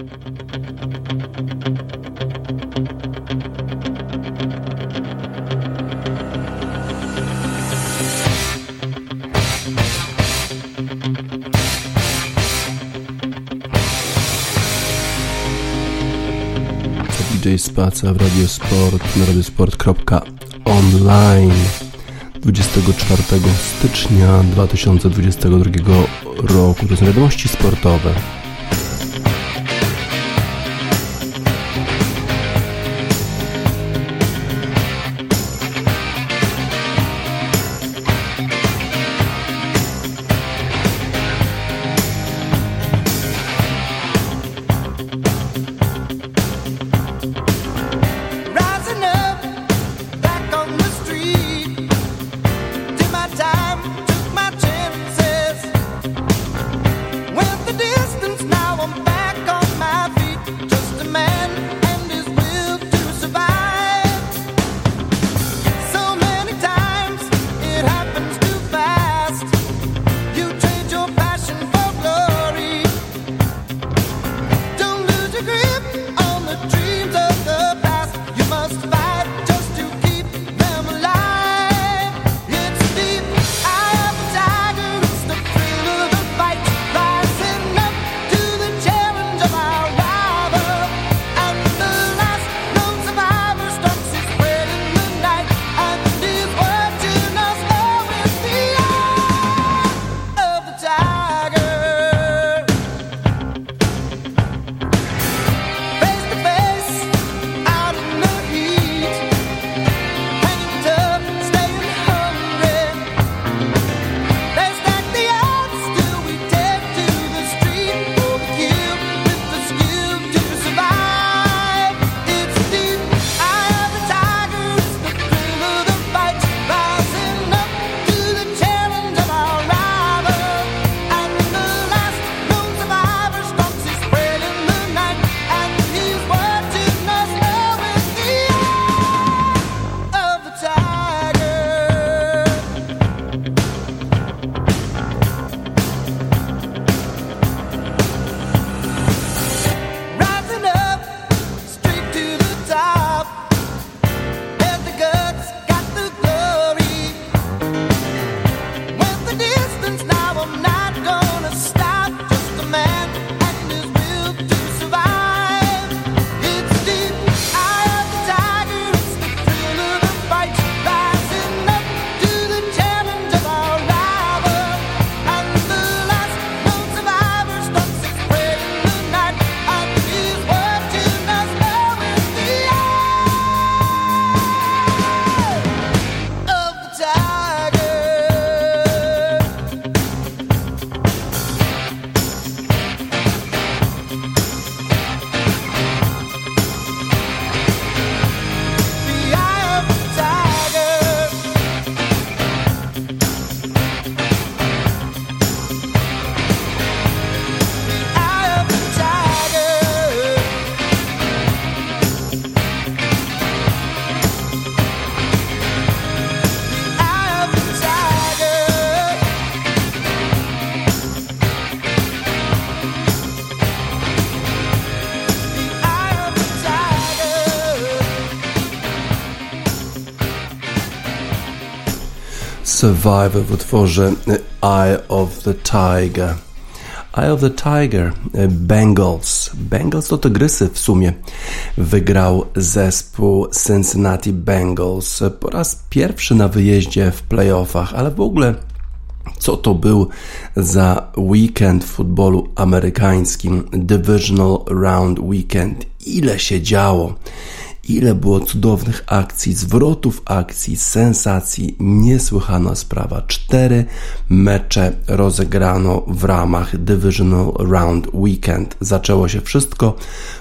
DJ Spaca w Radiosport na radiosport.online 24 stycznia 2022 roku. To są wiadomości sportowe. Survivor w utworze Eye of the Tiger. Eye of the Tiger, Bengals. Bengals to tygrysy w sumie. Wygrał zespół Cincinnati Bengals po raz pierwszy na wyjeździe w playoffach, ale w ogóle co to był za weekend w futbolu amerykańskim, Divisional Round Weekend. Ile się działo. Ile było cudownych akcji, zwrotów akcji, sensacji, niesłychana sprawa. Cztery mecze rozegrano w ramach Divisional Round Weekend. Zaczęło się wszystko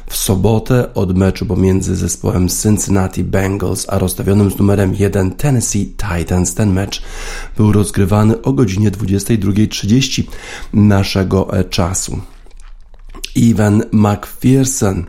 w sobotę od meczu pomiędzy zespołem Cincinnati Bengals a rozstawionym z numerem 1 Tennessee Titans. Ten mecz był rozgrywany o godzinie 22.30 naszego e, czasu. Evan McPherson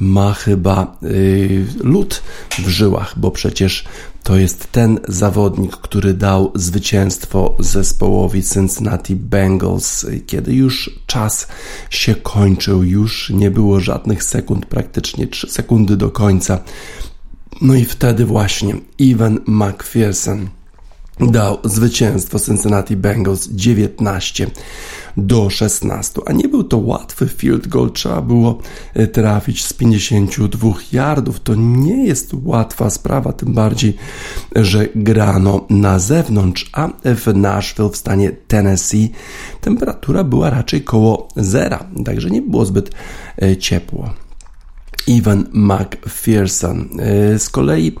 ma chyba yy, lód w żyłach, bo przecież to jest ten zawodnik, który dał zwycięstwo zespołowi Cincinnati Bengals, kiedy już czas się kończył, już nie było żadnych sekund, praktycznie 3 sekundy do końca. No i wtedy właśnie Ivan McPherson dał zwycięstwo Cincinnati Bengals 19 do 16. A nie był to łatwy field goal, trzeba było e, trafić z 52 yardów. To nie jest łatwa sprawa, tym bardziej, że grano na zewnątrz, a w Nashville w stanie Tennessee temperatura była raczej koło zera, także nie było zbyt e, ciepło. Ivan McPherson e, z kolei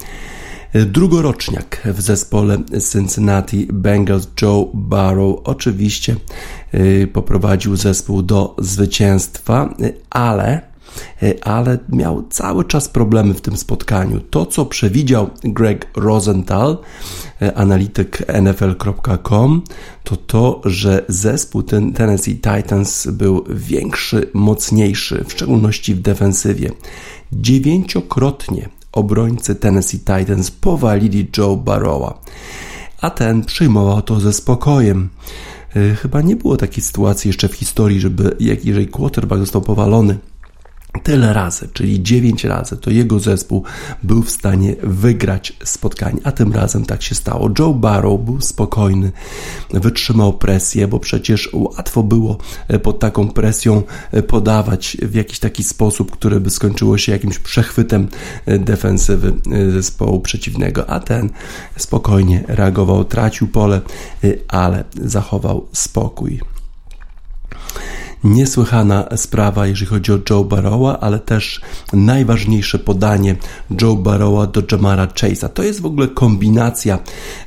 Drugoroczniak w zespole Cincinnati Bengals Joe Barrow oczywiście y, poprowadził zespół do zwycięstwa, ale y, ale miał cały czas problemy w tym spotkaniu. To, co przewidział Greg Rosenthal, y, analityk NFL.com, to to, że zespół ten Tennessee Titans był większy, mocniejszy, w szczególności w defensywie. Dziewięciokrotnie obrońcy Tennessee Titans powalili Joe Barrowa, a ten przyjmował to ze spokojem. E, chyba nie było takiej sytuacji jeszcze w historii, żeby jak jeżeli quarterback został powalony tyle razy, czyli 9 razy, to jego zespół był w stanie wygrać spotkanie, a tym razem tak się stało. Joe Barrow był spokojny, wytrzymał presję, bo przecież łatwo było e, pod taką presją e, podawać w jakiś taki sposób, który by skończyło się jakimś przechwytem e, defensywy zespołu przeciwnego, a ten spokojnie reagował, tracił pole, ale zachował spokój niesłychana sprawa, jeżeli chodzi o Joe Barrowa, ale też najważniejsze podanie Joe Barrowa do Jamara Chase'a. To jest w ogóle kombinacja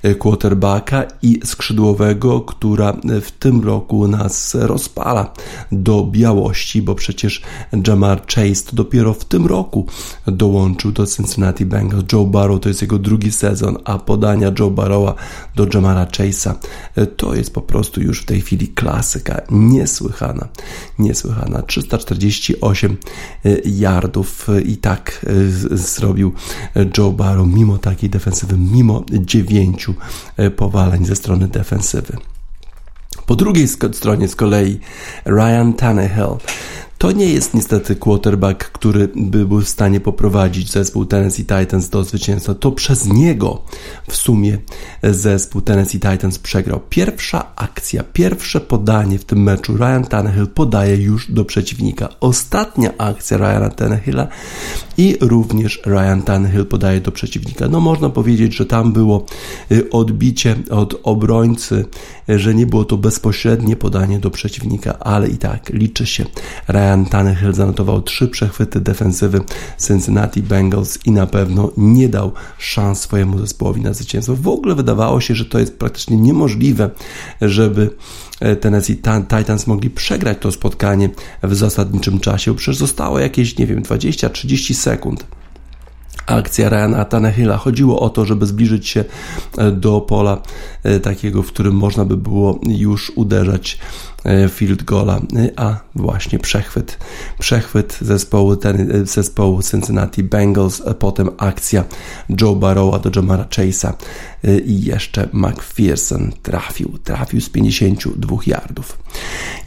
e, quarterbacka i skrzydłowego, która e, w tym roku nas rozpala do białości, bo przecież Jamar Chase to dopiero w tym roku dołączył do Cincinnati Bengals. Joe Barrow to jest jego drugi sezon, a podania Joe Barrowa do Jamara Chase'a e, to jest po prostu już w tej chwili klasyka, niesłychana niesłychana. 348 e, yardów e, i tak e, zrobił Joe Barrow mimo takiej defensywy, mimo dziewięciu powaleń ze strony defensywy. Po drugiej stronie z kolei Ryan Tannehill to nie jest niestety quarterback, który by był w stanie poprowadzić zespół Tennessee Titans do zwycięstwa. To przez niego w sumie zespół Tennessee Titans przegrał. Pierwsza akcja, pierwsze podanie w tym meczu Ryan Tannehill podaje już do przeciwnika. Ostatnia akcja Ryana Tannehilla i również Ryan Tannehill podaje do przeciwnika. No można powiedzieć, że tam było y, odbicie od obrońcy, że nie było to bezpośrednie podanie do przeciwnika, ale i tak liczy się. Ryan Ryan Tannehill zanotował trzy przechwyty defensywy Cincinnati Bengals i na pewno nie dał szans swojemu zespołowi na zwycięstwo. W ogóle wydawało się, że to jest praktycznie niemożliwe, żeby e, Tennessee Titans mogli przegrać to spotkanie w zasadniczym czasie, przecież zostało jakieś, nie wiem, 20-30 sekund akcja Ryana Tannehilla. Chodziło o to, żeby zbliżyć się e, do pola e, takiego, w którym można by było już uderzać field goala, e, a właśnie przechwyt, przechwyt zespołu, ten, e, zespołu Cincinnati Bengals, potem akcja Joe Barrowa do Jamara Chase'a i jeszcze McPherson trafił, trafił z 52 yardów.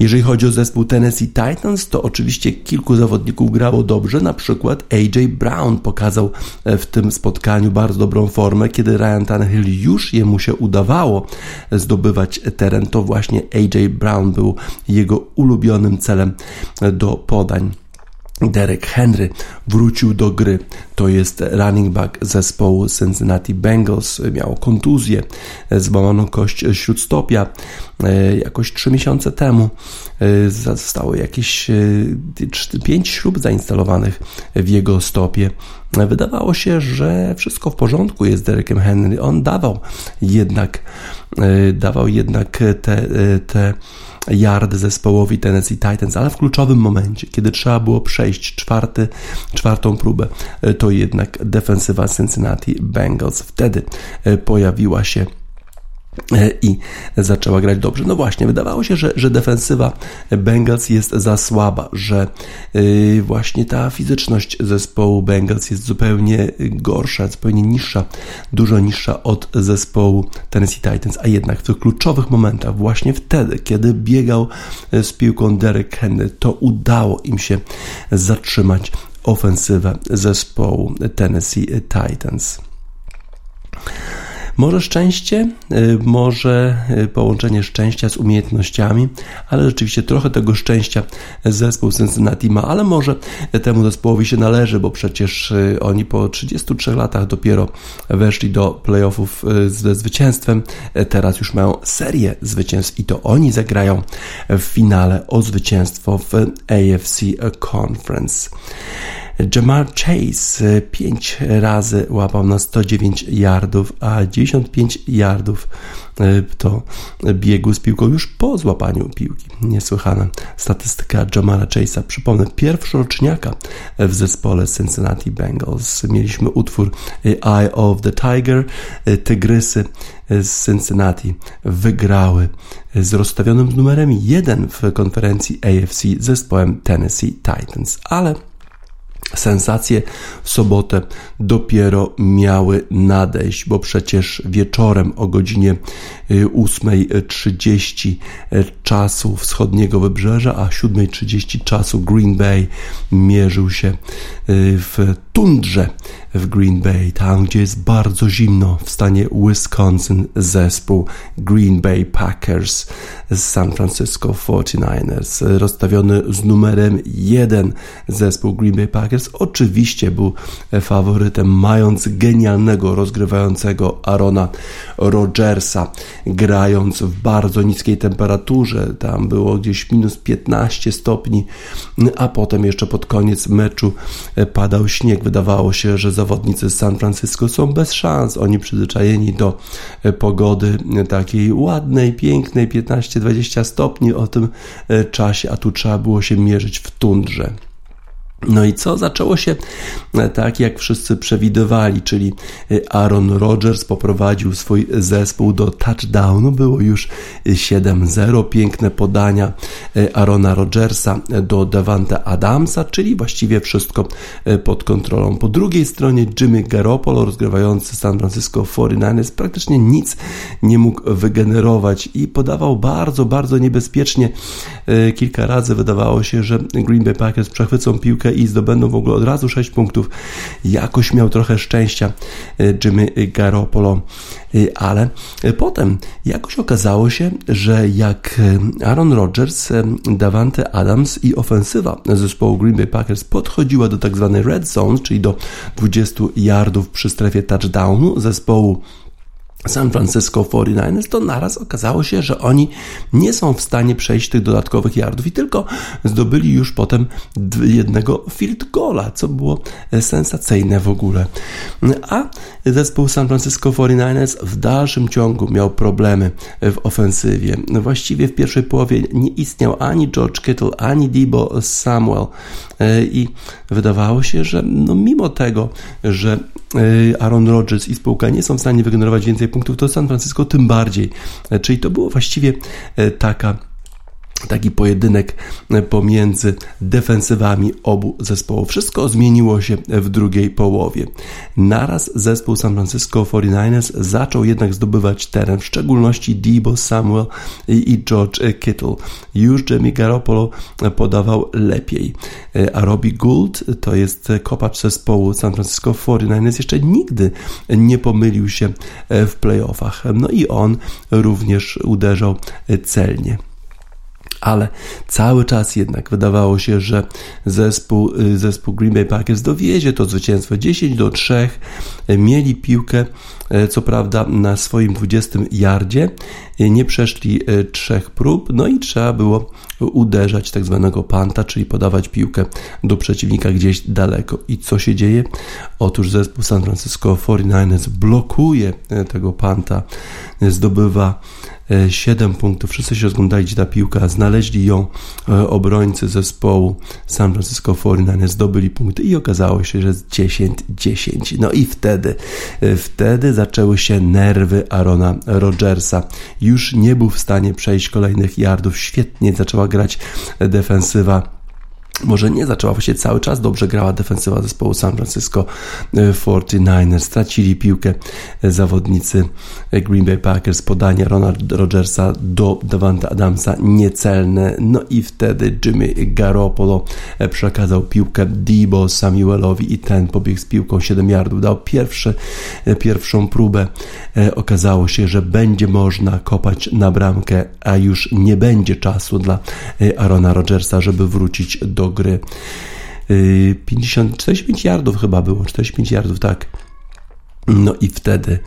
Jeżeli chodzi o zespół Tennessee Titans, to oczywiście kilku zawodników grało dobrze, na przykład AJ Brown pokazał w tym spotkaniu bardzo dobrą formę, kiedy Ryan Tannehill już jemu się udawało zdobywać teren, to właśnie AJ Brown był jego ulubionym celem do podań. Derek Henry wrócił do gry. To jest running back zespołu Cincinnati Bengals. Miał kontuzję, złamaną kość śródstopia e, jakoś 3 miesiące temu. E, zostało jakieś 5 e, śrub zainstalowanych w jego stopie. Wydawało się, że wszystko w porządku jest z Derekiem Henry. On dawał jednak, dawał jednak te, te yard zespołowi Tennessee Titans, ale w kluczowym momencie, kiedy trzeba było przejść czwarty, czwartą próbę, e, to jednak defensywa Cincinnati Bengals wtedy e, pojawiła się i zaczęła grać dobrze. No właśnie, wydawało się, że, że defensywa Bengals jest za słaba, że yy, właśnie ta fizyczność zespołu Bengals jest zupełnie gorsza, zupełnie niższa, dużo niższa od zespołu Tennessee Titans, a jednak w tych kluczowych momentach, właśnie wtedy, kiedy biegał z piłką Derek Henry, to udało im się zatrzymać ofensywę zespołu Tennessee Titans. Może szczęście, y, może y, połączenie szczęścia z umiejętnościami, ale rzeczywiście trochę tego szczęścia zespół Cincinnati ma, ale może temu zespołowi się należy, bo przecież y, oni po 33 latach dopiero weszli do playoffów ze zwycięstwem. Teraz już mają serię zwycięstw i to oni zagrają w finale o zwycięstwo w AFC Conference. Jamar Chase 5 razy łapał na 109 yardów, a 95 yardów e, to biegu z piłką już po złapaniu piłki. Niesłychana statystyka Jamara Chase'a. Przypomnę, pierwszoroczniaka w zespole Cincinnati Bengals. Mieliśmy utwór Eye of the Tiger. E, Tygrysy z Cincinnati wygrały z rozstawionym numerem 1 w konferencji AFC zespołem Tennessee Titans, ale Sensacje w sobotę dopiero miały nadejść, bo przecież wieczorem o godzinie 8.30 y, y, czasu wschodniego wybrzeża, a 7.30 czasu Green Bay mierzył się y, w tundrze w Green Bay, tam gdzie jest bardzo zimno w stanie Wisconsin zespół Green Bay Packers z San Francisco 49ers rozstawiony z numerem 1 zespół Green Bay Packers. Oczywiście był faworytem mając genialnego rozgrywającego Arona Rodgersa grając w bardzo niskiej temperaturze. Tam było gdzieś minus 15 stopni a potem jeszcze pod koniec meczu padał śnieg wydawało się, że zawodnicy z San Francisco są bez szans. Oni przyzwyczajeni do e, pogody e, takiej ładnej, pięknej, 15-20 stopni o tym e, czasie, a tu trzeba było się mierzyć w tundrze. No i co? Zaczęło się e, tak, jak wszyscy przewidywali, czyli e, Aaron Rodgers poprowadził swój zespół do touchdownu. Było już 7-0. Piękne podania e, Aarona Rodgersa do Devante Adamsa, czyli właściwie wszystko pod kontrolą. Po drugiej stronie Jimmy Garoppolo, rozgrywający San Francisco 49ers, praktycznie nic nie mógł wygenerować i podawał bardzo, bardzo niebezpiecznie. Kilka razy wydawało się, że Green Bay Packers przechwycą piłkę i zdobędą w ogóle od razu 6 punktów. Jakoś miał trochę szczęścia e, Jimmy Garoppolo, e, ale e, potem jakoś okazało się, że jak Aaron Rodgers, Davante Adams i ofensywa zespołu Green Bay Packers podchodziła do tak zwanej red zone, czyli do 20 yardów przy strefie touchdownu zespołu San Francisco 49ers, to naraz okazało się, że oni nie są w stanie przejść tych dodatkowych yardów i tylko zdobyli już potem jednego field goala, co było sensacyjne w ogóle. A zespół San Francisco 49ers w dalszym ciągu miał problemy w ofensywie. Właściwie w pierwszej połowie nie istniał ani George Kittle, ani Debo Samuel i wydawało się, że no mimo tego, że e, Aaron Rodgers i spółka nie są w stanie wygenerować więcej punktów, to San Francisco tym bardziej. E, czyli to było właściwie e, taka taki pojedynek pomiędzy defensywami obu zespołów. Wszystko zmieniło się w drugiej połowie. Naraz zespół San Francisco 49ers zaczął jednak zdobywać teren, w szczególności Debo Samuel i George Kittle. Już Jimmy Garoppolo podawał lepiej. A Robbie Gould to jest kopacz zespołu San Francisco 49ers. Jeszcze nigdy nie pomylił się w playoffach. No i on również uderzał celnie ale cały czas jednak wydawało się, że zespół, y, zespół Green Bay Packers dowiezie to zwycięstwo 10 do 3. Mieli piłkę, y, co prawda, na swoim 20 yardzie, y, nie przeszli trzech prób, no i trzeba było uderzać tak zwanego panta, czyli podawać piłkę do przeciwnika gdzieś daleko. I co się dzieje? Otóż zespół San Francisco 49ers blokuje tego panta, zdobywa 7 punktów. Wszyscy się rozglądali, gdzie ta piłka. Znaleźli ją obrońcy zespołu San Francisco 49ers, zdobyli punkty i okazało się, że jest 10-10. No i wtedy, wtedy zaczęły się nerwy Arona Rodgersa. Już nie był w stanie przejść kolejnych yardów. Świetnie zaczęła grać defensywa może nie zaczęła, właściwie cały czas dobrze grała defensywa zespołu San Francisco 49ers. E, Stracili piłkę e, zawodnicy e, Green Bay Packers, podanie Ronald Rodgersa do Davanta Adamsa niecelne, no i wtedy Jimmy Garoppolo przekazał piłkę Debo Samuelowi i ten pobiegł z piłką 7 yardów, dał pierwszy, pierwszą próbę. Okazało się, że będzie można kopać na bramkę, a już nie będzie czasu dla Arona Rodgersa, żeby wrócić do gry. 50, y, 45 yardów chyba było, 45 yardów, tak. No i wtedy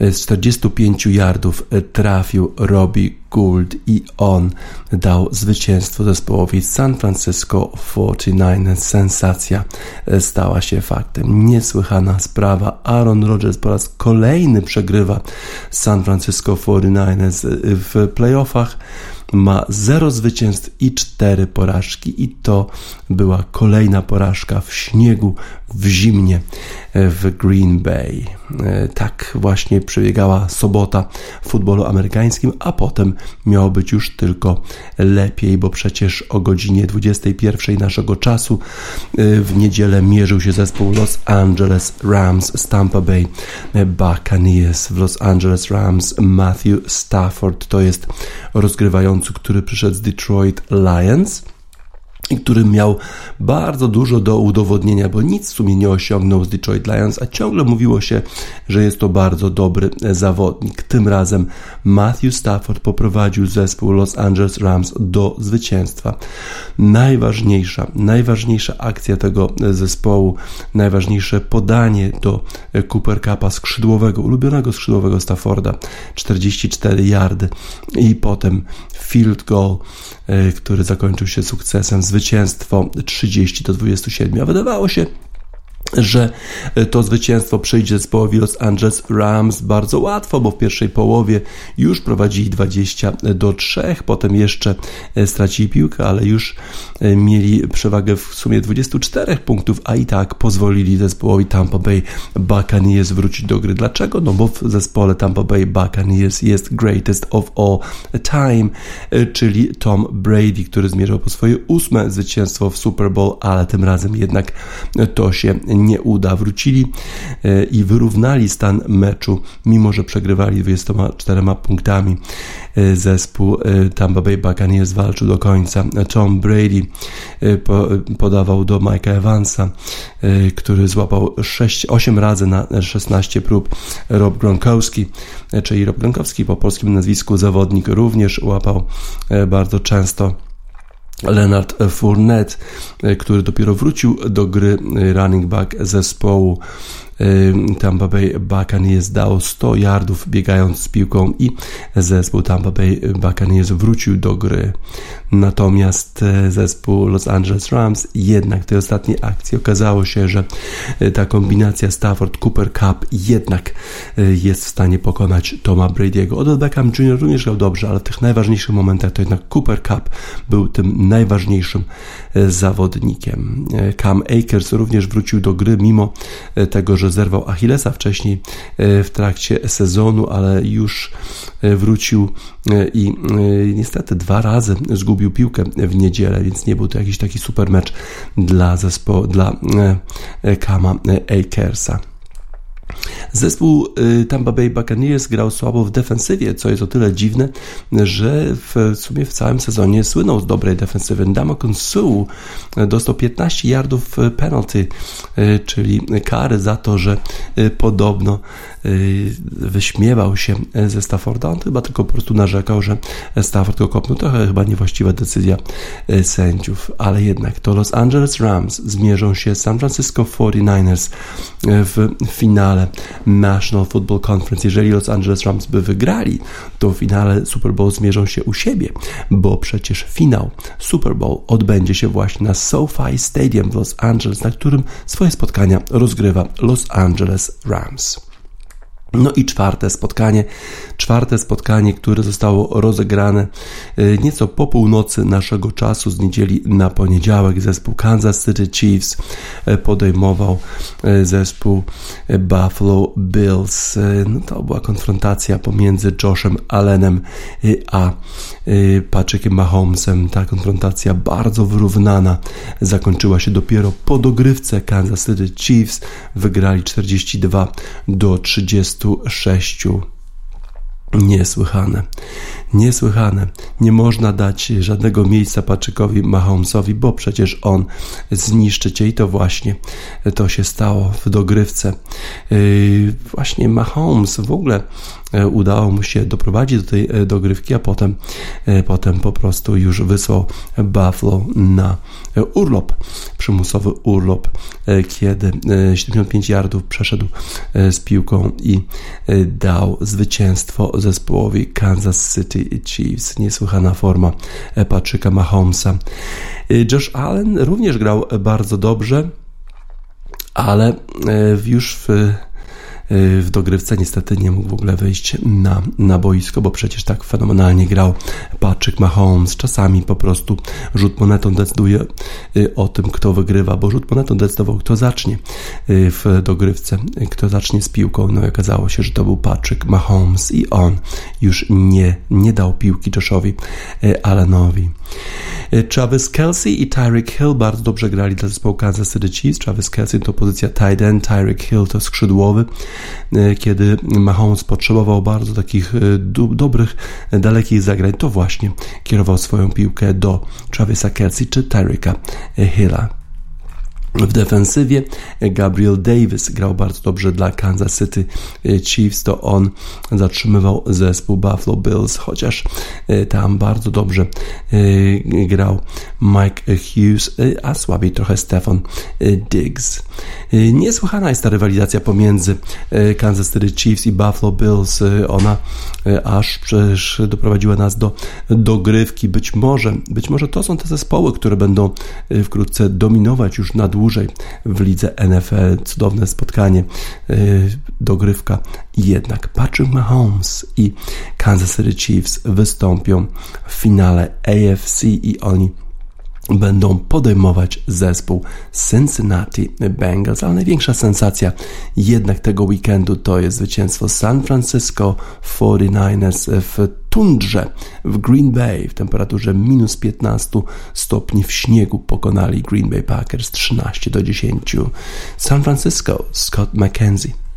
z 45 yardów trafił Robbie Gould i on dał zwycięstwo zespołowi San Francisco 49ers. Sensacja stała się faktem. Niesłychana sprawa. Aaron Rodgers po raz kolejny przegrywa San Francisco 49ers w playoffach ma 0 zwycięstw i 4 porażki. I to była kolejna porażka w śniegu, w zimnie w Green Bay. E, tak właśnie przebiegała sobota w futbolu amerykańskim, a potem miało być już tylko lepiej, bo przecież o godzinie 21 naszego czasu e, w niedzielę mierzył się zespół Los Angeles Rams z Tampa Bay Buccaneers. W Los Angeles Rams Matthew Stafford to jest rozgrywający, który przyszedł z Detroit Lions i miał bardzo dużo do udowodnienia, bo nic w sumie nie osiągnął z Detroit Lions, a ciągle mówiło się, że jest to bardzo dobry zawodnik. Tym razem Matthew Stafford poprowadził zespół Los Angeles Rams do zwycięstwa. Najważniejsza, najważniejsza akcja tego zespołu, najważniejsze podanie do Cooper Cupa skrzydłowego, ulubionego skrzydłowego Stafforda, 44 yardy i potem field goal, który zakończył się sukcesem, zwycięstwo 30 do 27. A wydawało się, że to zwycięstwo przyjdzie zespołowi Los Angeles Rams bardzo łatwo, bo w pierwszej połowie już prowadzili 20 do 3, potem jeszcze e, stracili piłkę, ale już e, mieli przewagę w sumie 24 punktów, a i tak pozwolili zespołowi Tampa Bay Buccaneers wrócić do gry. Dlaczego? No bo w zespole Tampa Bay Buccaneers jest greatest of all time, e, czyli Tom Brady, który zmierzał po swoje ósme zwycięstwo w Super Bowl, ale tym razem jednak to się nie uda. Wrócili e, i wyrównali stan meczu, mimo że przegrywali 24 punktami. E, zespół e, Tampa Bay Buccaneers walczył do końca. Tom Brady podawał do Mike'a Evansa, który złapał 6, 8 razy na 16 prób. Rob Gronkowski, czyli Rob Gronkowski po polskim nazwisku zawodnik również łapał bardzo często Leonard Fournette, który dopiero wrócił do gry running back zespołu Tampa Bay Buccaneers dał 100 yardów biegając z piłką i zespół Tampa Bay Buccaneers wrócił do gry. Natomiast e, zespół Los Angeles Rams jednak w tej ostatniej akcji okazało się, że e, ta kombinacja Stafford-Cooper Cup jednak e, jest w stanie pokonać Toma Brady'ego. Odell Beckham Jr. również grał dobrze, ale w tych najważniejszych momentach to jednak Cooper Cup był tym najważniejszym zawodnikiem. Cam Akers również wrócił do gry, mimo tego, że zerwał Achillesa wcześniej w trakcie sezonu, ale już wrócił i niestety dwa razy zgubił piłkę w niedzielę, więc nie był to jakiś taki super mecz dla zespołu, dla e, Kama Akersa. Zespół y, Tampa Bay Buccaneers grał słabo w defensywie, co jest o tyle dziwne, że w sumie w całym sezonie słynął z dobrej defensywy. Damakon Sue dostał 15 yardów penalty, y, czyli kary za to, że y, podobno wyśmiewał się ze Stafforda. On chyba tylko po prostu narzekał, że Stafford go kopnął. Trochę chyba niewłaściwa decyzja sędziów, ale jednak to Los Angeles Rams zmierzą się z San Francisco 49ers w finale National Football Conference. Jeżeli Los Angeles Rams by wygrali, to w finale Super Bowl zmierzą się u siebie, bo przecież finał Super Bowl odbędzie się właśnie na SoFi Stadium w Los Angeles, na którym swoje spotkania rozgrywa Los Angeles Rams. No i czwarte spotkanie, czwarte spotkanie, które zostało rozegrane e, nieco po północy naszego czasu z niedzieli na poniedziałek. Zespół Kansas City Chiefs e, podejmował e, zespół Buffalo Bills. No to była konfrontacja pomiędzy Joshem Allenem a Patrickiem Mahomesem. Ta konfrontacja bardzo wyrównana zakończyła się dopiero po dogrywce. Kansas City Chiefs wygrali 42 do 30 26. Niesłychane. Niesłychane. Nie można dać żadnego miejsca Patrzykowi Mahomesowi, bo przecież on zniszczy cię i to właśnie to się stało w dogrywce. Yy, właśnie Mahomes w ogóle udało mu się doprowadzić do tej e, dogrywki, a potem, e, potem po prostu już wysłał Buffalo na urlop, przymusowy urlop, kiedy 75 yardów przeszedł z piłką i dał zwycięstwo zespołowi Kansas City Chiefs. Niesłychana forma Patryka Mahomesa. Josh Allen również grał bardzo dobrze, ale już w w dogrywce niestety nie mógł w ogóle wyjść na, na boisko, bo przecież tak fenomenalnie grał Patrick Mahomes. Czasami po prostu rzut monetą decyduje y, o tym, kto wygrywa, bo rzut monetą decydował, kto zacznie y, w dogrywce, kto zacznie z piłką. No i okazało się, że to był Patrick Mahomes i on już nie, nie dał piłki Joshowi y, Allenowi. Travis Kelsey i Tyreek Hill bardzo dobrze grali dla zespołu Kansas City Chiefs. Travis Kelsey to pozycja tight end, Tyreek Hill to skrzydłowy. E, kiedy Mahomes potrzebował bardzo takich e, dobrych, dalekich zagrań, to właśnie kierował swoją piłkę do Travisa Kelsey czy Tyreeka Hilla. W defensywie Gabriel Davis grał bardzo dobrze dla Kansas City Chiefs. To on zatrzymywał zespół Buffalo Bills, chociaż e, tam bardzo dobrze e, grał Mike Hughes, e, a słabiej trochę Stefan Diggs. Niesłychana jest ta rywalizacja pomiędzy Kansas City Chiefs i Buffalo Bills. Ona aż przecież doprowadziła nas do dogrywki. Być może, być może to są te zespoły, które będą wkrótce dominować już na dłużej w lidze NFL. Cudowne spotkanie, y, dogrywka. Jednak Patrick Mahomes i Kansas City Chiefs wystąpią w finale AFC i oni będą podejmować zespół Cincinnati Bengals, ale największa sensacja jednak tego weekendu to jest zwycięstwo San Francisco 49ers w tundrze w Green Bay w temperaturze minus 15 stopni w śniegu pokonali Green Bay Packers 13 do 10. San Francisco Scott McKenzie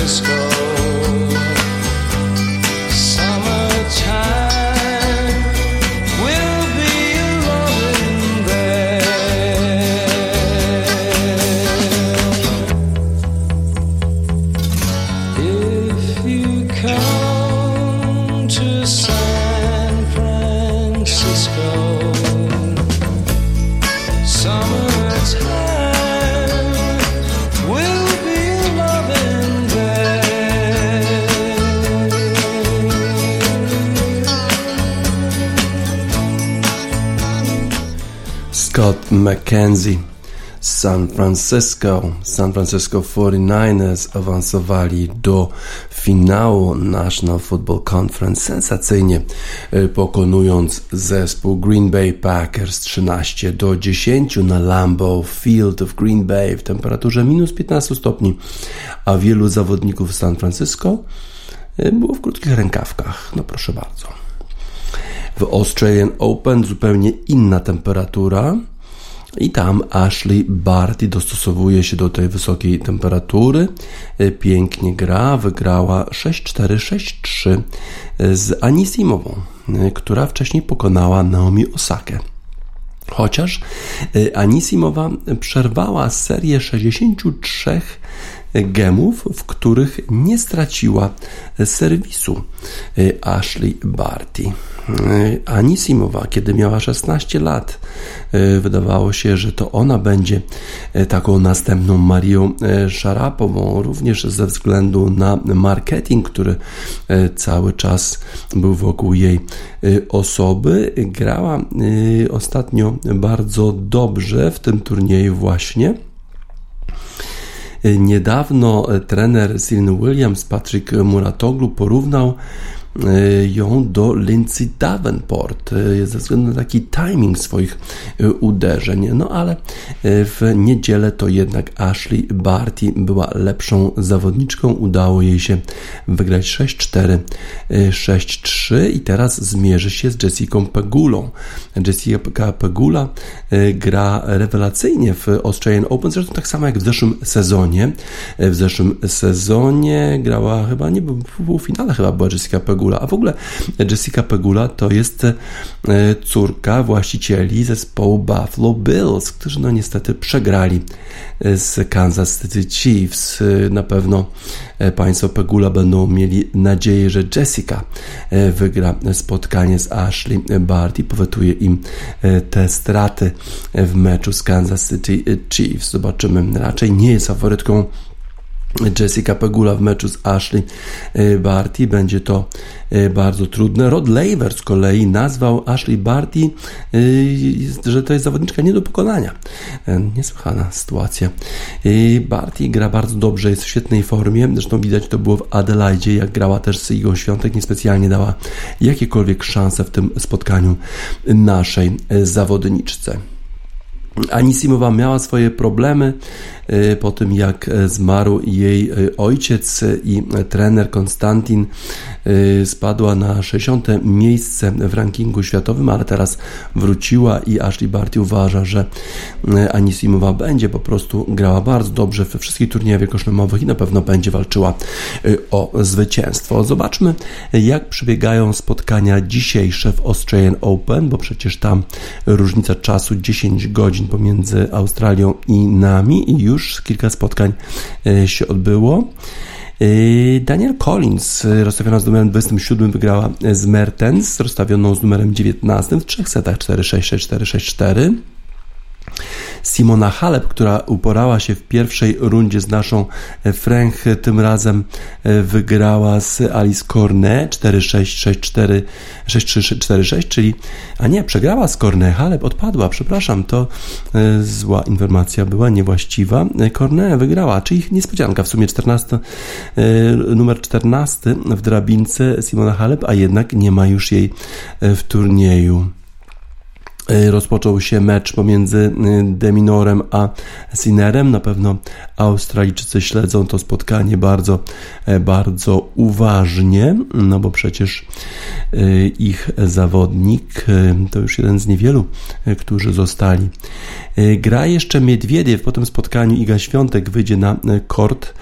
Francisco. McKenzie. San Francisco. San Francisco 49ers awansowali do finału National Football Conference sensacyjnie e, pokonując zespół Green Bay Packers 13 do 10 na Lambeau Field w Green Bay w temperaturze minus 15 stopni, a wielu zawodników San Francisco e, było w krótkich rękawkach. No proszę bardzo. W Australian Open zupełnie inna temperatura. I tam Ashley Barty dostosowuje się do tej wysokiej temperatury. E, pięknie gra, wygrała 6-4, 6-3 e, z Anisimową, e, która wcześniej pokonała Naomi Osakę. Chociaż Anisimowa przerwała serię 63 gemów, w których nie straciła serwisu Ashley Barty. Anisimowa, kiedy miała 16 lat, e, wydawało się, że to ona będzie e, taką następną Marią e, Szarapową, również ze względu na marketing, który cały czas był wokół jej osoby. Grała ostatnio bardzo dobrze w tym turnieju właśnie. Niedawno trener Silny Williams, Patrick Muratoglu porównał E, ją do Lindsay Davenport e, ze względu na taki timing swoich e, uderzeń. No ale w niedzielę to jednak Ashley Barty była lepszą zawodniczką. Udało jej się wygrać 6-4, 6-3 i teraz zmierzy się z Jessica Pegulą. Jessica Pegula gra rewelacyjnie w Australian Open, zresztą tak samo jak w zeszłym sezonie. W zeszłym sezonie grała chyba, nie w półfinale chyba była Jessica Pegula Pegula. A w ogóle Jessica Pegula to jest e, córka właścicieli zespołu Buffalo Bills, którzy no niestety przegrali e, z Kansas City Chiefs. E, na pewno Państwo Pegula będą mieli nadzieję, że Jessica wygra spotkanie z Ashley Barty, powetuje im te straty w meczu z Kansas City Chiefs. Zobaczymy. Raczej nie jest faworytką Jessica Pegula w meczu z Ashley e, Barty. Będzie to e, bardzo trudne. Rod Laver z kolei nazwał Ashley Barty, e, że to jest zawodniczka nie do pokonania. Niesłychana sytuacja. Barty gra bardzo dobrze, jest w świetnej formie. Zresztą widać to było w Adelaide, jak grała też z Igą Świątek. Niespecjalnie dała jakiekolwiek szanse w tym spotkaniu naszej zawodniczce. Anisimowa miała swoje problemy y, po tym, jak e, zmarł jej e, ojciec i trener Konstantin spadła na 60. miejsce w rankingu światowym, ale teraz wróciła i Ashley Barty uważa, że e, Anisimowa będzie po prostu grała bardzo dobrze we wszystkich turniejach wielkoszlemowych i na pewno będzie walczyła o zwycięstwo. Zobaczmy, jak przebiegają spotkania dzisiejsze w Australian Open, bo przecież tam różnica czasu 10 godzin pomiędzy Australią i nami i już kilka spotkań e, się odbyło. E, Daniel Collins, rozstawiona z numerem 27, wygrała z Mertens, rozstawioną z numerem 19 w trzech setach 4-6, 6-4, Simona Halep, która uporała się w pierwszej rundzie z naszą e, Frank, tym razem e, wygrała z Alice Cornet 4-6, 6-4, 6-3, 4-6, czyli, a nie, przegrała z Cornet, Halep odpadła, przepraszam, to e, zła informacja była, niewłaściwa. Cornet wygrała, czyli niespodzianka, w sumie 14, numer 14 w drabince Simona Halep, a jednak nie ma już jej w turnieju. E, rozpoczął się mecz pomiędzy e, Deminorem a Sinerem. Na pewno Australijczycy śledzą to spotkanie bardzo, e, bardzo uważnie, no bo przecież ich zawodnik to już jeden z niewielu, którzy zostali. Gra jeszcze Miedwiediew po tym spotkaniu. Iga Świątek wyjdzie na kort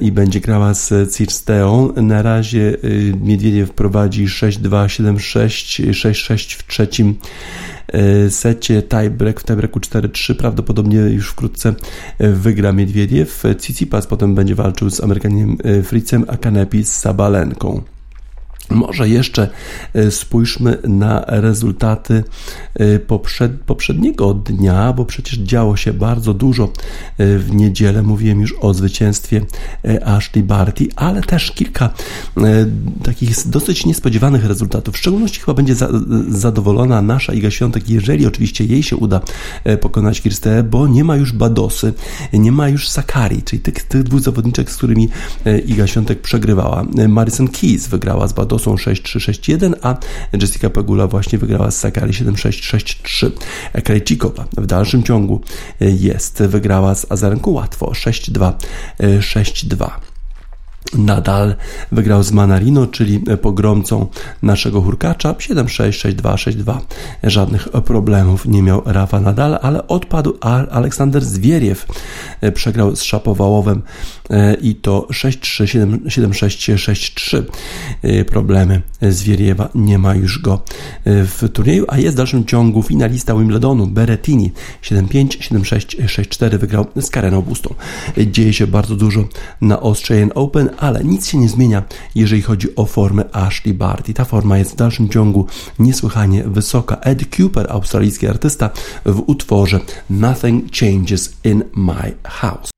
i będzie grała z Cirsteą. Na razie Miedwiediew prowadzi 6-2, 7-6, 6-6 w trzecim secie tiebreak, w tiebreaku 4-3 prawdopodobnie już wkrótce e, wygra Miedwiediew. Tsitsipas potem będzie walczył z Amerykaninem e, Fritzem, a Kanepi z Sabalenką. Może jeszcze e, spójrzmy na rezultaty e, poprzed, poprzedniego dnia, bo przecież działo się bardzo dużo e, w niedzielę. Mówiłem już o zwycięstwie Ashley Barty, ale też kilka takich dosyć niespodziewanych rezultatów. W szczególności chyba będzie za, zadowolona nasza Iga Świątek, jeżeli oczywiście jej się uda pokonać Kirstę, bo nie ma już Badosy, nie ma już Sakari, czyli tych, tych dwóch zawodniczek, z którymi Iga Świątek przegrywała. Madison Keys wygrała z Badosą to są 6-3-6-1, a Jessica Pegula właśnie wygrała z Sakari 7-6-6-3. Krejcikowa w dalszym ciągu jest, wygrała z Azarenką łatwo 6-2, 6-2 nadal wygrał z Manarino, czyli pogromcą naszego hurkacza 7-6, 6-2, 6-2. Żadnych problemów nie miał Rafa Nadal, ale odpadł Aleksander Zwieriew. Przegrał z Szapowałowem e, i to 6-3, 7-6, 6-3. Problemy Zwieriewa, nie ma już go e, w turnieju, a jest w dalszym ciągu finalista Wimbledonu Berettini 7-5, 7-6, 6-4 wygrał z Kareną Bustą. Dzieje się bardzo dużo na Australian Open, ale nic się nie zmienia, jeżeli chodzi o formę Ashley Barty. Ta forma jest w dalszym ciągu niesłychanie wysoka. Ed Cooper, australijski artysta, w utworze Nothing Changes in My House.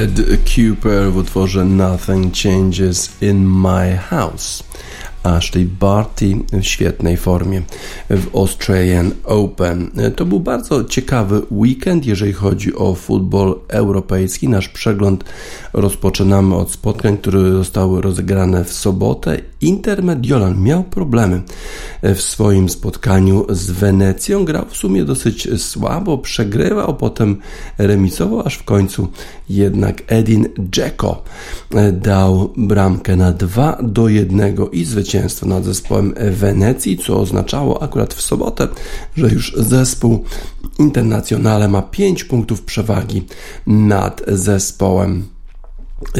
Ed Cooper w utworze Nothing Changes in My House. Ashley Barty w świetnej formie w Australian Open. To był bardzo ciekawy weekend, jeżeli chodzi o futbol europejski. Nasz przegląd rozpoczynamy od spotkań, które zostały rozegrane w sobotę. Inter Mediolan miał problemy w swoim spotkaniu z Wenecją. Grał w sumie dosyć słabo, przegrywał, potem remisował, aż w końcu jednak Edin Dzeko dał bramkę na 2 do 1 i zwycięstwo nad zespołem Wenecji, co oznaczało akurat w sobotę, że już zespół Internacjonale ma 5 punktów przewagi nad zespołem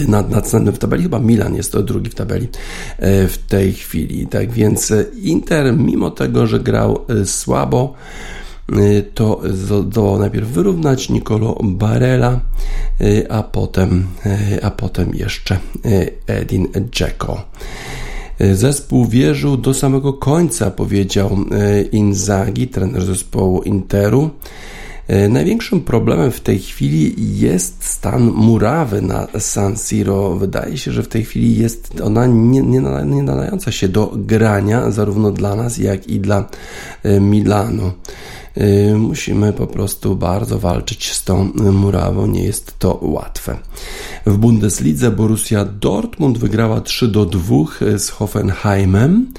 nad, nad w tabeli, chyba Milan jest to drugi w tabeli e, w tej chwili. Tak więc Inter, mimo tego, że grał e, słabo, e, to zdołał najpierw wyrównać Nicolo Barella, a potem, a potem jeszcze Edin Dzeko. Zespół wierzył do samego końca, powiedział Inzaghi, trener zespołu Interu. E, największym problemem w tej chwili jest stan murawy na San Siro. Wydaje się, że w tej chwili jest ona nie, nie, nie nadająca się do grania zarówno dla nas, jak i dla e, Milanu. Y, musimy po prostu bardzo walczyć z tą murawą, nie jest to łatwe. W Bundeslidze Borussia Dortmund wygrała 3 do 2 z Hoffenheimem,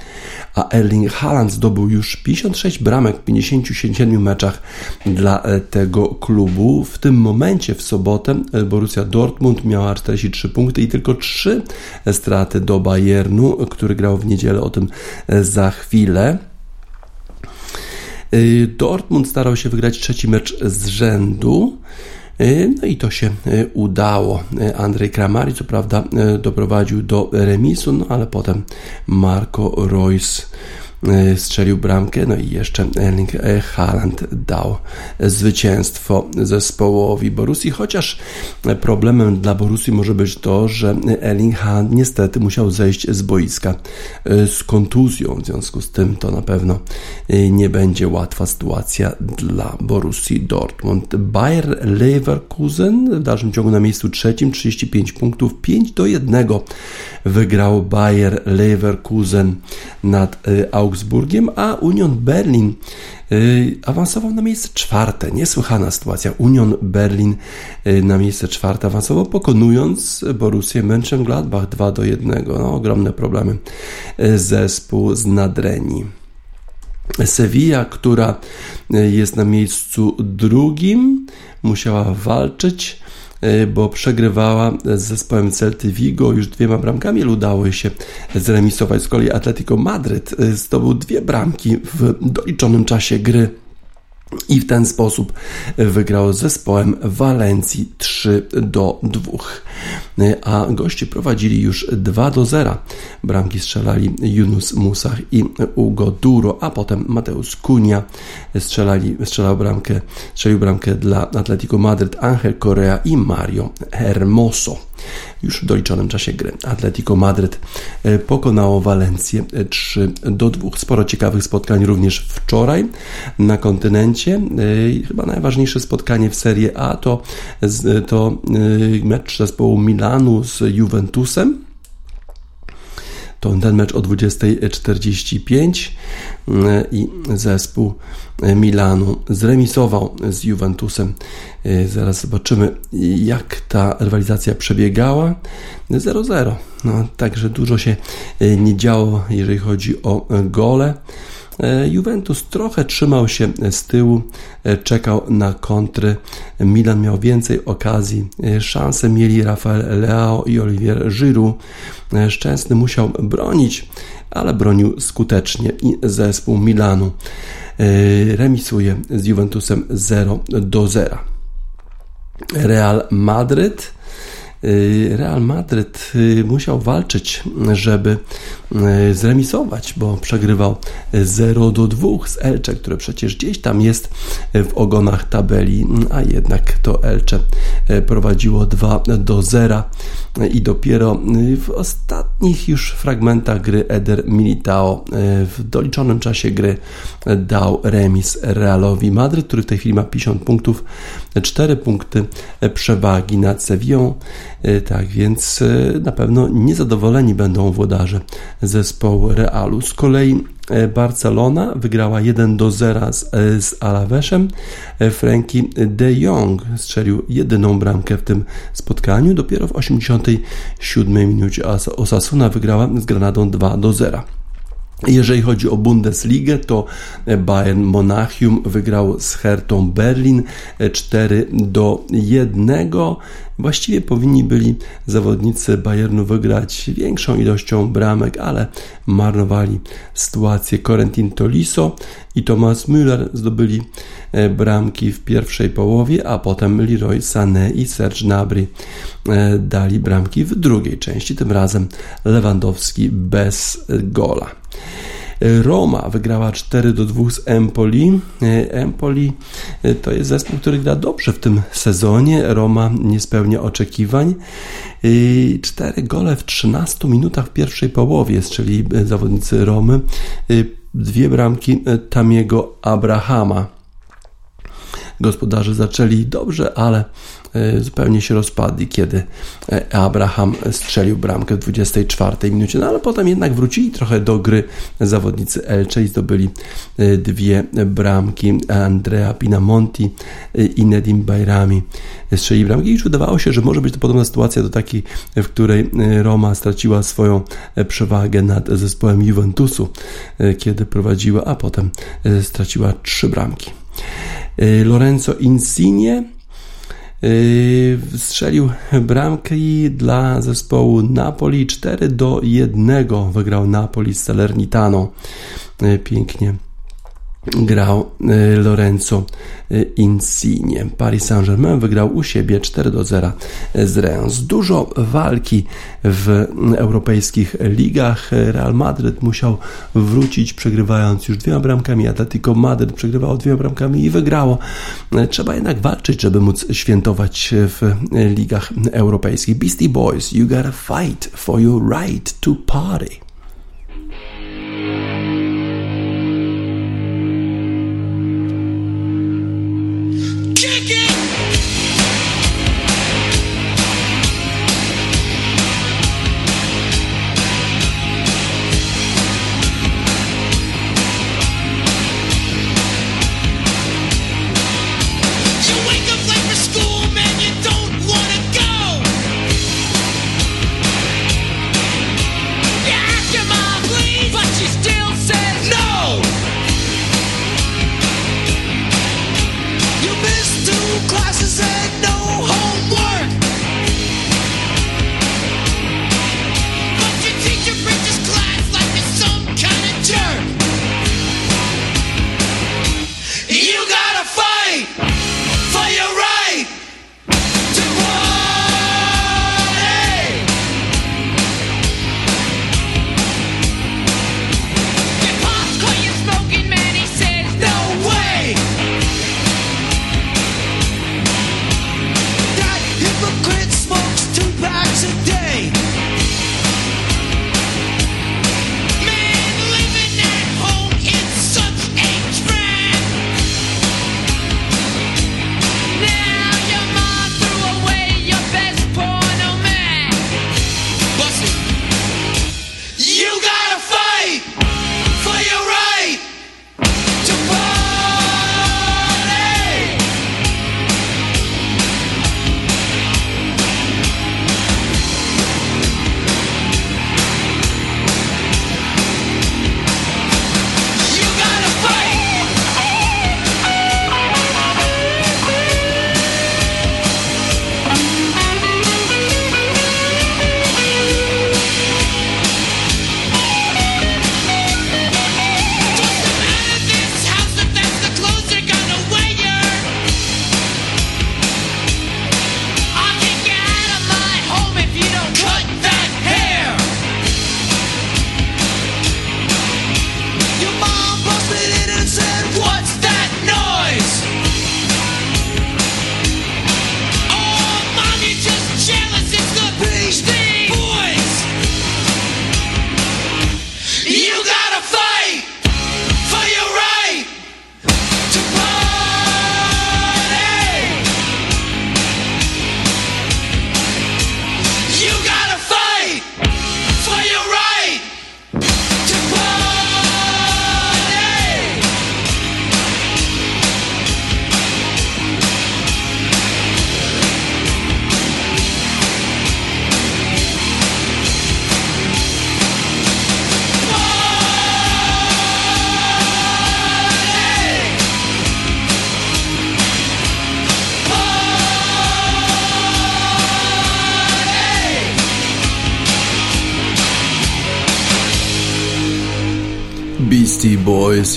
a Erling Haaland zdobył już 56 bramek w 57 meczach dla e, tego klubu. W tym momencie w sobotę e, Borussia Dortmund miała 43 punkty i tylko 3 straty do Bayernu, który grał w niedzielę, o tym e, za chwilę. Y, Dortmund starał się wygrać trzeci mecz z rzędu. Y, no i to się y, udało. Andrzej Kramari, co prawda, doprowadził do remisu, no ale potem Marco Royce strzelił bramkę, no i jeszcze Erling Haaland dał zwycięstwo zespołowi Borussii, chociaż problemem dla Borussii może być to, że Erling Haaland niestety musiał zejść z boiska e, z kontuzją, w związku z tym to na pewno e, nie będzie łatwa sytuacja dla Borussii Dortmund. Bayer Leverkusen w dalszym ciągu na miejscu trzecim, 35 punktów, 5 do 1 wygrał Bayer Leverkusen nad Augsburgiem Augsburgiem, a Union Berlin y, awansował na miejsce czwarte. Niesłychana sytuacja. Union Berlin y, na miejsce czwarte awansował, pokonując Borussię Mönchengladbach 2 do 1. No, ogromne problemy. Y, zespół z Nadrenii. Sevilla, która jest na miejscu drugim, musiała walczyć bo przegrywała z zespołem Celty Vigo już dwiema bramkami, ale udało się zremisować. Z kolei Atletico Madryt e, zdobył dwie bramki w doliczonym czasie gry i w ten sposób wygrał z zespołem Walencji 3 do 2. A goście prowadzili już 2 do 0. Bramki strzelali Yunus Musach i Ugo Duro, a potem Mateusz Kunia strzelali, strzelał bramkę, strzelił bramkę dla Atletico Madryt, Angel Correa i Mario Hermoso już w doliczonym czasie gry. Atletico Madryt e, pokonało Walencję 3 e, do 2. Sporo ciekawych spotkań również wczoraj na kontynencie. E, chyba najważniejsze spotkanie w Serie A to, to mecz zespołu Milanu z Juventusem to ten mecz o 20.45 mm, i zespół Milanu zremisował z Juventusem. Zaraz zobaczymy, jak ta rywalizacja przebiegała. 0-0. No, także dużo się y, nie działo, jeżeli chodzi o gole. E, Juventus trochę trzymał się z tyłu, e, czekał na kontry. Milan miał więcej okazji. E, szanse mieli Rafael Leao i Olivier Giroud. Szczęsny musiał bronić, ale bronił skutecznie i zespół Milanu remisuje z Juventusem 0 do 0. Real Madryt Real Madryt musiał walczyć, żeby zremisować, bo przegrywał 0 do 2 z Elcze, które przecież gdzieś tam jest w ogonach tabeli, a jednak to Elcze prowadziło 2 do 0 i dopiero w ostatnich już fragmentach gry Eder Militao w doliczonym czasie gry dał remis Realowi Madryt, który w tej chwili ma 50 punktów, 4 punkty przewagi nad Sevillą. Tak więc na pewno niezadowoleni będą włodarze zespołu Realu. Z kolei Barcelona wygrała 1 do 0 z, z Alavesem. Frankie de Jong strzelił jedyną bramkę w tym spotkaniu. Dopiero w 87 minucie Osasuna wygrała z Granadą 2 do 0. Jeżeli chodzi o Bundesligę, to Bayern Monachium wygrał z Hertą Berlin 4 do 1. Właściwie powinni byli zawodnicy Bayernu wygrać większą ilością bramek, ale marnowali sytuację. Corentin Tolisso i Thomas Müller zdobyli e, bramki w pierwszej połowie, a potem Leroy Sané i Serge Gnabry e, dali bramki w drugiej części, tym razem Lewandowski bez gola. Roma wygrała 4 do 2 z Empoli. Empoli e, to jest zespół, który gra dobrze w tym sezonie. Roma nie spełnia oczekiwań. E, cztery gole w 13 minutach w pierwszej połowie e, zawodnicy Romy. Dwie bramki Tamiego Abrahama. Gospodarze zaczęli dobrze, ale E, zupełnie się rozpadli, kiedy e, Abraham strzelił bramkę w 24 minucie. No ale potem jednak wrócili trochę do gry zawodnicy Elche i zdobyli e, dwie bramki. Andrea Pinamonti i Nedim Bajrami strzeli bramki i już wydawało się, że może być to podobna sytuacja do takiej, w której Roma straciła swoją przewagę nad zespołem Juventusu, kiedy prowadziła, a potem straciła trzy bramki. Lorenzo Insigne strzelił bramki dla zespołu Napoli 4 do 1 wygrał Napoli z Salernitano. Yy, pięknie grał y, Lorenzo y, Insigne. Paris Saint-Germain wygrał u siebie 4 do 0 z Reims. Dużo walki w europejskich ligach. Real Madrid musiał wrócić przegrywając już dwiema bramkami. Atletico Madrid przegrywało dwiema bramkami i wygrało. Trzeba jednak walczyć, żeby móc świętować w ligach europejskich. Beastie Boys, you gotta fight for your right to party.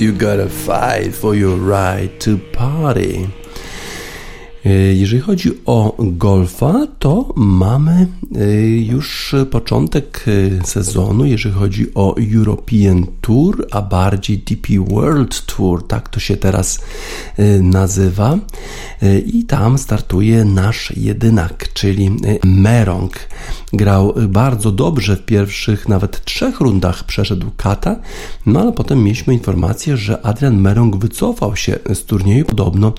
You gotta fight for your right to party. E, jeżeli chodzi o golfa, to mamy e, już początek e, sezonu, jeżeli chodzi o European Tour, a bardziej DP World Tour, tak to się teraz nazywa. I tam startuje nasz jedynak, czyli Merong. Grał bardzo dobrze w pierwszych nawet trzech rundach, przeszedł kata, no ale potem mieliśmy informację, że Adrian Merong wycofał się z turnieju. Podobno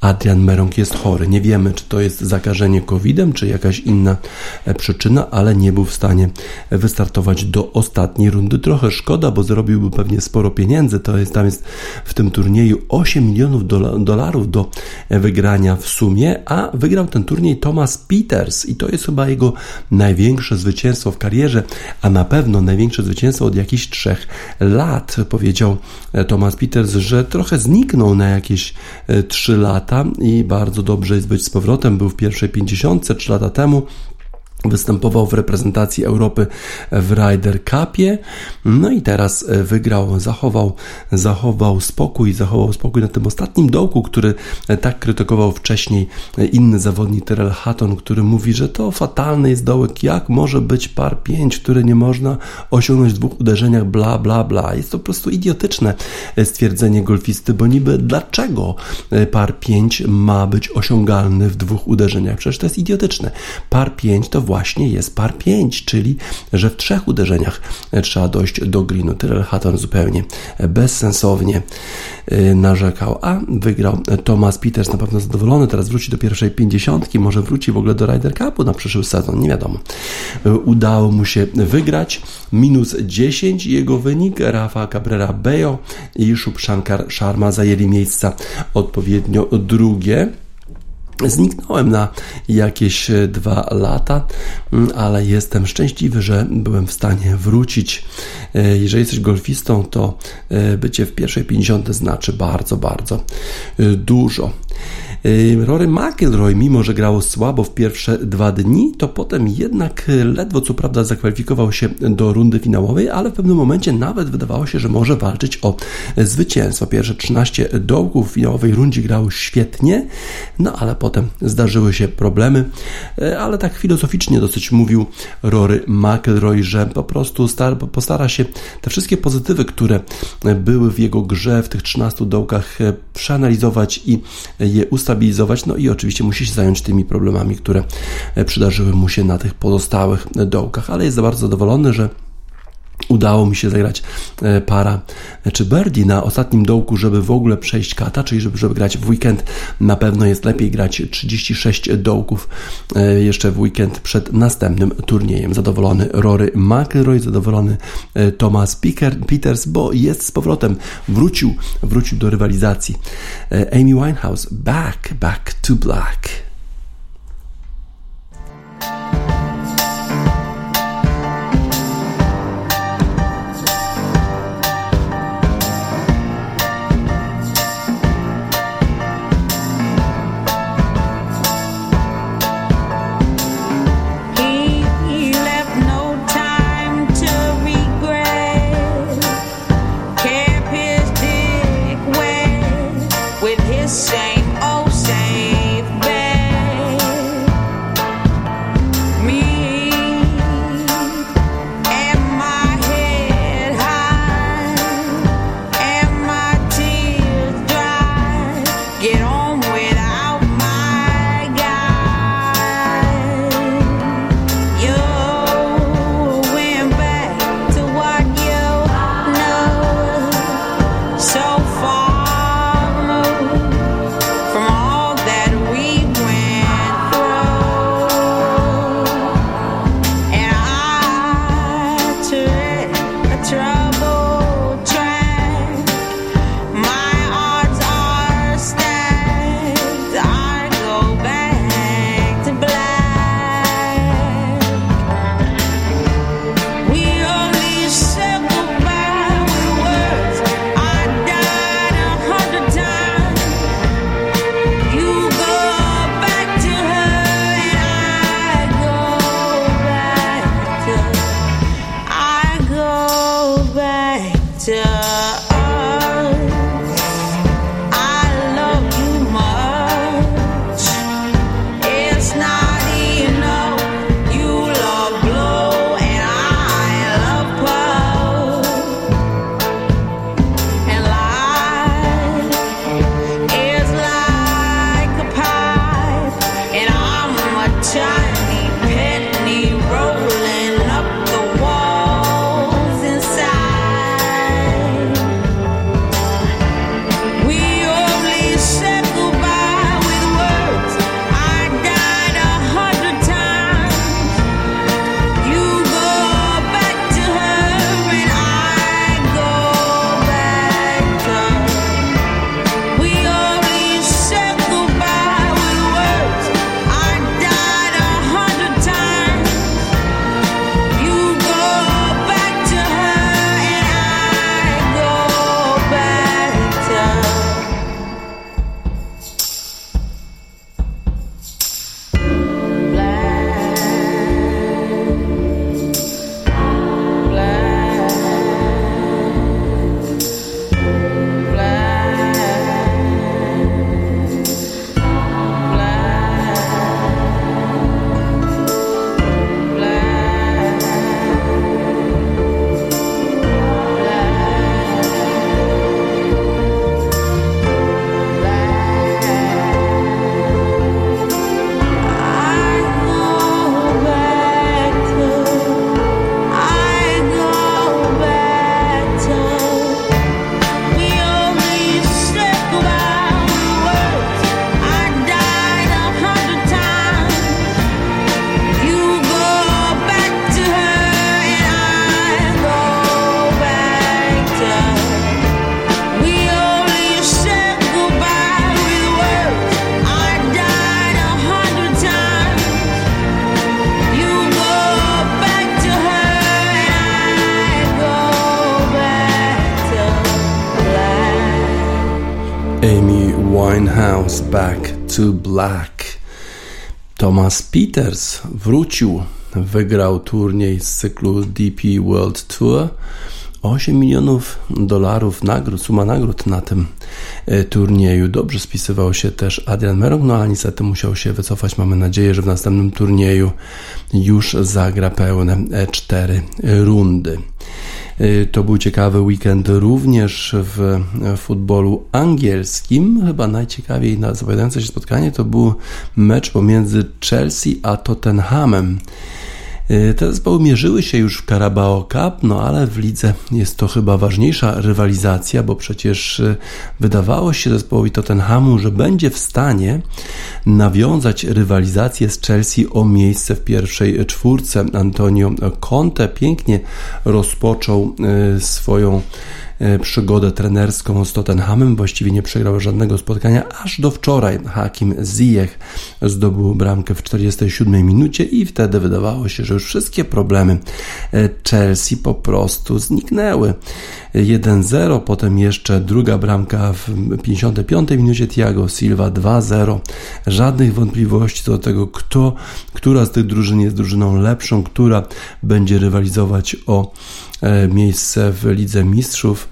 Adrian Merong jest chory. Nie wiemy, czy to jest zakażenie COVID-em, czy jakaś inna e, przyczyna, ale nie był w stanie wystartować do ostatniej rundy. Trochę szkoda, bo zrobiłby pewnie sporo pieniędzy. To jest tam jest w tym turnieju 8 milionów dolarów do wygrania w sumie, a wygrał ten turniej Thomas Peters i to jest chyba jego największe zwycięstwo w karierze, a na pewno największe zwycięstwo od jakichś trzech lat. Powiedział e, Thomas Peters, że trochę zniknął na jakieś 3 e, lata i bardzo dobrze jest być z powrotem. Był w pierwszej 50 3 lata temu. Występował w reprezentacji Europy w Ryder Cupie, no i teraz e, wygrał, zachował, zachował spokój, zachował spokój na tym ostatnim dołku, który e, tak krytykował wcześniej e, inny zawodnik Terrell Hatton, który mówi, że to fatalny jest dołek, jak może być par 5, który nie można osiągnąć w dwóch uderzeniach, bla, bla, bla. Jest to po prostu idiotyczne stwierdzenie golfisty, bo niby dlaczego par 5 ma być osiągalny w dwóch uderzeniach? Przecież to jest idiotyczne. Par 5 to właśnie jest par 5, czyli że w trzech uderzeniach trzeba dojść do greenu. Tyrell Hatton zupełnie bezsensownie y, narzekał, a wygrał Thomas Peters, na pewno zadowolony, teraz wróci do pierwszej pięćdziesiątki, może wróci w ogóle do Ryder Cupu na przyszły sezon, nie wiadomo. Udało mu się wygrać, minus 10 jego wynik, Rafa Cabrera Bejo i Shub Shankar Sharma zajęli miejsca odpowiednio drugie. Zniknąłem na jakieś e, dwa lata, mm, ale jestem szczęśliwy, że byłem w stanie wrócić. E, jeżeli jesteś golfistą, to e, bycie w pierwszej 50 znaczy bardzo, bardzo dużo. Rory McIlroy, mimo że grało słabo w pierwsze dwa dni, to potem jednak ledwo co prawda zakwalifikował się do rundy finałowej, ale w pewnym momencie nawet wydawało się, że może walczyć o zwycięstwo. Pierwsze 13 dołków w finałowej rundzie grał świetnie, no ale potem zdarzyły się problemy, ale tak filozoficznie dosyć mówił Rory McIlroy, że po prostu postara się te wszystkie pozytywy, które były w jego grze w tych 13 dołkach przeanalizować i je ustawić ustabilizować, no i oczywiście musi się zająć tymi problemami, które e, przydarzyły mu się na tych pozostałych dołkach, ale jest bardzo zadowolony, że udało mi się zagrać e, para e, czy birdie na ostatnim dołku, żeby w ogóle przejść kata, czyli żeby, żeby grać w weekend. Na pewno jest lepiej grać 36 dołków jeszcze w weekend przed następnym turniejem. Zadowolony Rory McIlroy, zadowolony Thomas Peters, bo jest z powrotem, wrócił, wrócił do rywalizacji. Amy Winehouse, back, back to black. Thomas Peters wrócił, wygrał turniej z cyklu DP World Tour. 8 milionów dolarów nagród, suma nagród na tym e, turnieju. Dobrze spisywał się też Adrian Merong, no ale niestety musiał się wycofać. Mamy nadzieję, że w następnym turnieju już zagra pełne e, cztery rundy. Y, to był ciekawy weekend również w futbolu angielskim. Chyba najciekawiej zapowiadające się spotkanie to był mecz pomiędzy Chelsea a Tottenhamem. Y, te zespoły mierzyły się już w Carabao Cup, no ale w lidze jest to chyba ważniejsza rywalizacja, bo przecież y, wydawało się zespołowi Tottenhamu, że będzie w stanie nawiązać rywalizację z Chelsea o miejsce w pierwszej czwórce. Antonio Conte pięknie rozpoczął y, swoją przygodę trenerską z Tottenhamem. Właściwie nie przegrał żadnego spotkania, aż do wczoraj Hakim Ziyech zdobył bramkę w 47 minucie i wtedy wydawało się, że już wszystkie problemy e, Chelsea po prostu zniknęły. 1-0, potem jeszcze druga bramka w 55 minucie Thiago Silva 2-0. Żadnych wątpliwości co do tego, kto, która z tych drużyn jest drużyną lepszą, która będzie rywalizować o E, miejsce w Lidze Mistrzów.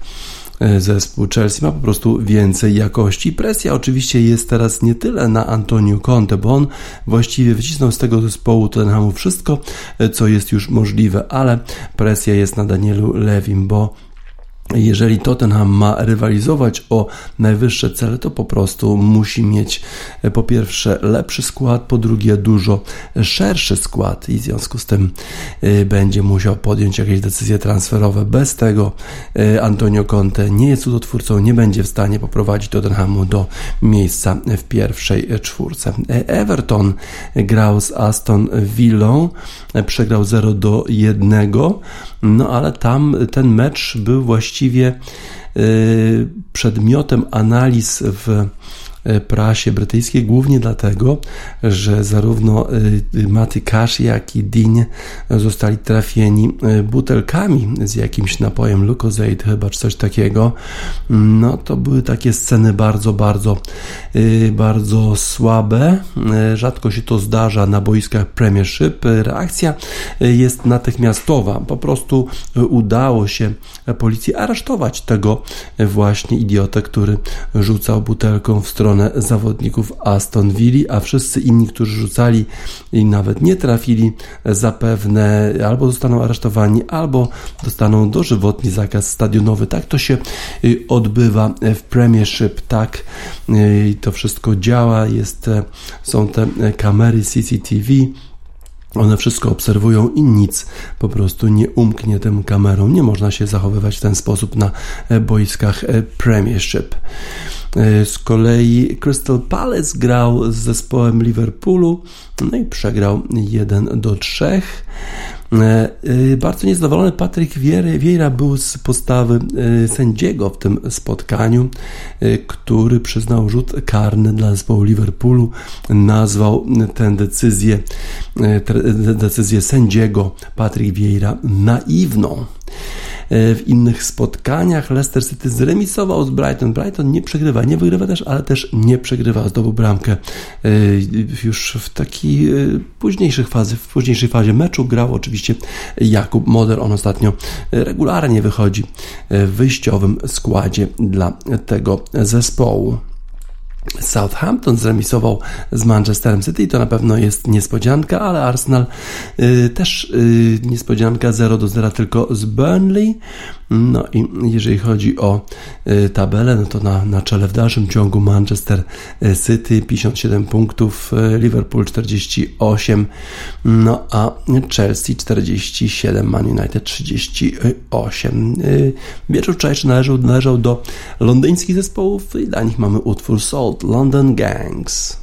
E, zespół Chelsea ma po prostu więcej jakości. Presja oczywiście jest teraz nie tyle na Antonio Conte, bo on właściwie wycisnął z tego zespołu Tottenhamu wszystko, e, co jest już możliwe, ale presja jest na Danielu Lewim, bo jeżeli Tottenham ma rywalizować o najwyższe cele, to po prostu musi mieć e, po pierwsze lepszy skład, po drugie dużo szerszy skład i w związku z tym e, będzie musiał podjąć jakieś decyzje transferowe. Bez tego e, Antonio Conte nie jest cudotwórcą, nie będzie w stanie poprowadzić Tottenhamu do miejsca w pierwszej czwórce. Everton grał z Aston Villą, przegrał 0 do 1, no ale tam ten mecz był właściwie y, przedmiotem analiz w prasie brytyjskiej, głównie dlatego, że zarówno e, Maty Cash, jak i Dean zostali trafieni e, butelkami z jakimś napojem Lucozade chyba, czy coś takiego. No to były takie sceny bardzo, bardzo, bardzo słabe. Rzadko się to zdarza na boiskach Premiership. Reakcja jest natychmiastowa. Po prostu udało się policji aresztować tego właśnie idiotę, który rzucał butelką w stronę stronę zawodników Aston Villa, a wszyscy inni, którzy rzucali i nawet nie trafili, zapewne albo zostaną aresztowani, albo dostaną dożywotni zakaz stadionowy. Tak to się y, odbywa w Premiership, tak y, to wszystko działa, jest, e, są te kamery CCTV, one wszystko obserwują i nic po prostu nie umknie tym kamerą. Nie można się zachowywać w ten sposób na e, boiskach e, Premiership. E, z kolei Crystal Palace grał z zespołem Liverpoolu, no i przegrał 1 do 3. E, e, bardzo niezadowolony Patryk Vieira był z postawy sędziego w tym spotkaniu, który przyznał rzut karny dla zespołu Liverpoolu. Nazwał tę decyzję, decyzję sędziego Patryk Vieira naiwną. E, w innych spotkaniach Leicester City zremisował z Brighton. Brighton nie przegrywa, nie wygrywa też, ale też nie przegrywa. Zdobył bramkę e, już w takiej e, późniejszej fazie, w późniejszej fazie meczu grał oczywiście Jakub Moder. On ostatnio regularnie wychodzi w wyjściowym składzie dla tego zespołu. Southampton zremisował z Manchesterem City i to na pewno jest niespodzianka, ale Arsenal y, też y, niespodzianka 0 do 0 tylko z Burnley. No i jeżeli chodzi o y, tabelę, no to na, na czele w dalszym ciągu Manchester City 57 punktów, Liverpool 48, no a Chelsea 47, Man United 38. Wieczór wczorajszy należał, należał do londyńskich zespołów i dla nich mamy utwór Salt London Gangs.